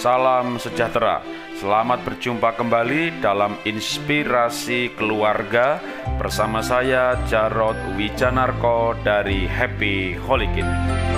Salam sejahtera. Selamat berjumpa kembali dalam Inspirasi Keluarga bersama saya Jarod Wijanarko dari Happy Holy Kid.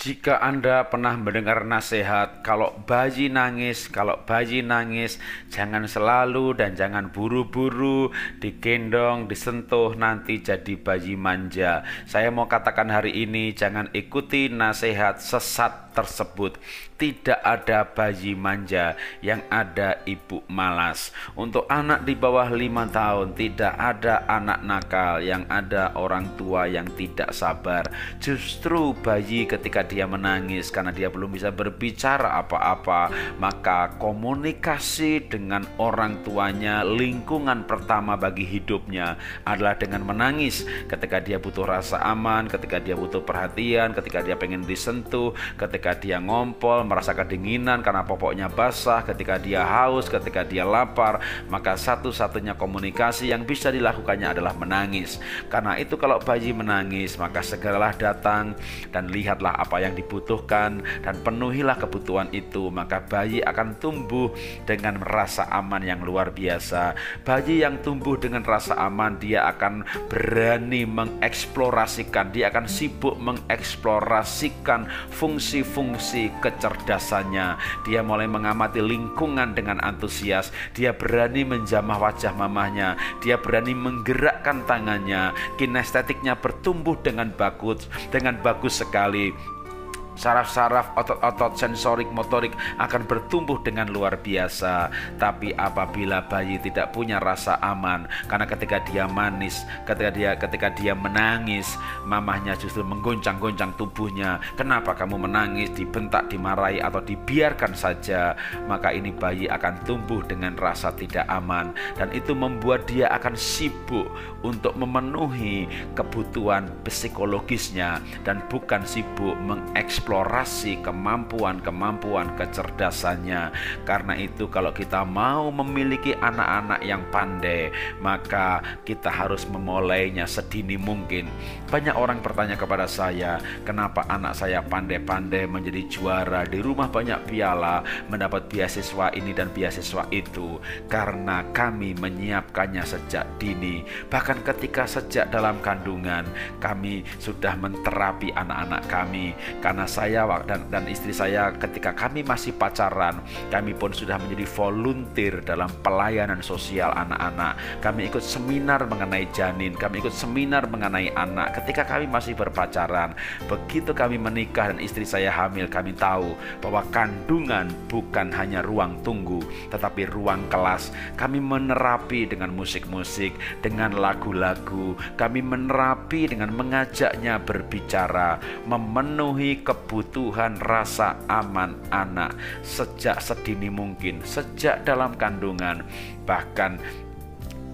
Jika Anda pernah mendengar nasihat, kalau bayi nangis, kalau bayi nangis, jangan selalu dan jangan buru-buru digendong, disentuh, nanti jadi bayi manja. Saya mau katakan hari ini, jangan ikuti nasihat sesat tersebut. Tidak ada bayi manja, yang ada ibu malas. Untuk anak di bawah lima tahun, tidak ada anak nakal, yang ada orang tua yang tidak sabar. Justru bayi ketika dia menangis karena dia belum bisa berbicara apa-apa, maka komunikasi dengan orang tuanya, lingkungan pertama bagi hidupnya adalah dengan menangis ketika dia butuh rasa aman, ketika dia butuh perhatian, ketika dia pengen disentuh, ketika dia ngompol, merasa kedinginan karena popoknya basah, ketika dia haus, ketika dia lapar, maka satu-satunya komunikasi yang bisa dilakukannya adalah menangis. Karena itu kalau bayi menangis, maka segeralah datang dan lihatlah apa yang dibutuhkan dan penuhilah kebutuhan itu maka bayi akan tumbuh dengan rasa aman yang luar biasa bayi yang tumbuh dengan rasa aman dia akan berani mengeksplorasikan dia akan sibuk mengeksplorasikan fungsi-fungsi kecerdasannya. Dia mulai mengamati lingkungan dengan antusias. Dia berani menjamah wajah mamahnya. Dia berani menggerakkan tangannya. Kinestetiknya bertumbuh dengan bagus dengan bagus sekali saraf-saraf otot-otot sensorik motorik akan bertumbuh dengan luar biasa. Tapi apabila bayi tidak punya rasa aman, karena ketika dia manis, ketika dia ketika dia menangis, mamahnya justru menggoncang-goncang tubuhnya. Kenapa kamu menangis, dibentak, dimarahi atau dibiarkan saja? Maka ini bayi akan tumbuh dengan rasa tidak aman dan itu membuat dia akan sibuk untuk memenuhi kebutuhan psikologisnya dan bukan sibuk mengeksplorasi mengeksplorasi kemampuan-kemampuan kecerdasannya. Karena itu kalau kita mau memiliki anak-anak yang pandai, maka kita harus memulainya sedini mungkin. Banyak orang bertanya kepada saya, kenapa anak saya pandai-pandai menjadi juara di rumah banyak piala, mendapat beasiswa ini dan beasiswa itu. Karena kami menyiapkannya sejak dini. Bahkan ketika sejak dalam kandungan, kami sudah menterapi anak-anak kami karena saya dan, dan istri saya ketika kami masih pacaran, kami pun sudah menjadi volunteer dalam pelayanan sosial anak-anak. Kami ikut seminar mengenai janin, kami ikut seminar mengenai anak. Ketika kami masih berpacaran, begitu kami menikah dan istri saya hamil, kami tahu bahwa kandungan bukan hanya ruang tunggu, tetapi ruang kelas. Kami menerapi dengan musik-musik, dengan lagu-lagu. Kami menerapi dengan mengajaknya berbicara, memenuhi kebutuhan kebutuhan rasa aman anak. Sejak sedini mungkin, sejak dalam kandungan, bahkan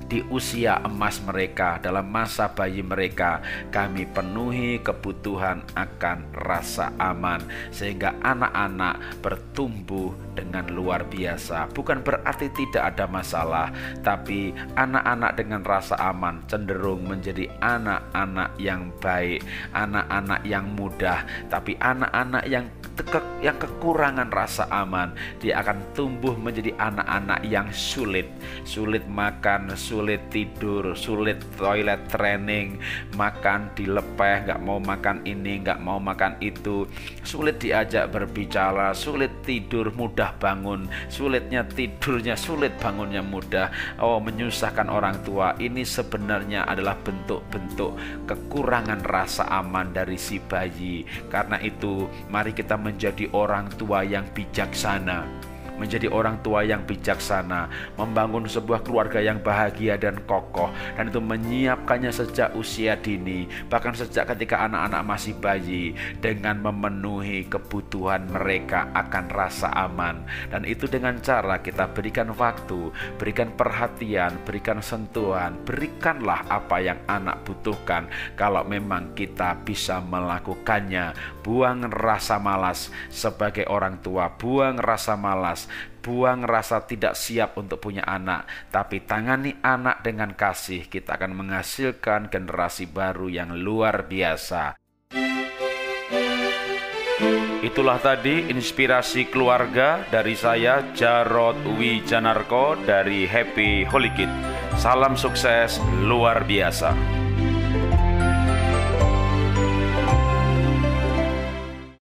di usia emas mereka, dalam masa bayi mereka, kami penuhi kebutuhan akan rasa aman, sehingga anak-anak bertumbuh dengan luar biasa. Bukan berarti tidak ada masalah, tapi anak-anak dengan rasa aman cenderung menjadi anak-anak yang baik, anak-anak yang mudah, tapi anak-anak yang yang kekurangan rasa aman, dia akan tumbuh menjadi anak-anak yang sulit, sulit makan, sulit tidur, sulit toilet training, makan dilepeh, nggak mau makan ini, nggak mau makan itu, sulit diajak berbicara, sulit tidur, mudah bangun, sulitnya tidurnya, sulit bangunnya mudah, oh menyusahkan orang tua. Ini sebenarnya adalah bentuk-bentuk kekurangan rasa aman dari si bayi. Karena itu, mari kita menjadi orang tua yang bijaksana menjadi orang tua yang bijaksana, membangun sebuah keluarga yang bahagia dan kokoh, dan itu menyiapkannya sejak usia dini, bahkan sejak ketika anak-anak masih bayi, dengan memenuhi kebutuhan mereka akan rasa aman, dan itu dengan cara kita berikan waktu, berikan perhatian, berikan sentuhan, berikanlah apa yang anak butuhkan. Kalau memang kita bisa melakukannya, buang rasa malas. Sebagai orang tua, buang rasa malas buang rasa tidak siap untuk punya anak, tapi tangani anak dengan kasih, kita akan menghasilkan generasi baru yang luar biasa. Itulah tadi inspirasi keluarga dari saya Jarod Wijanarko dari Happy Holy Kid. Salam sukses luar biasa.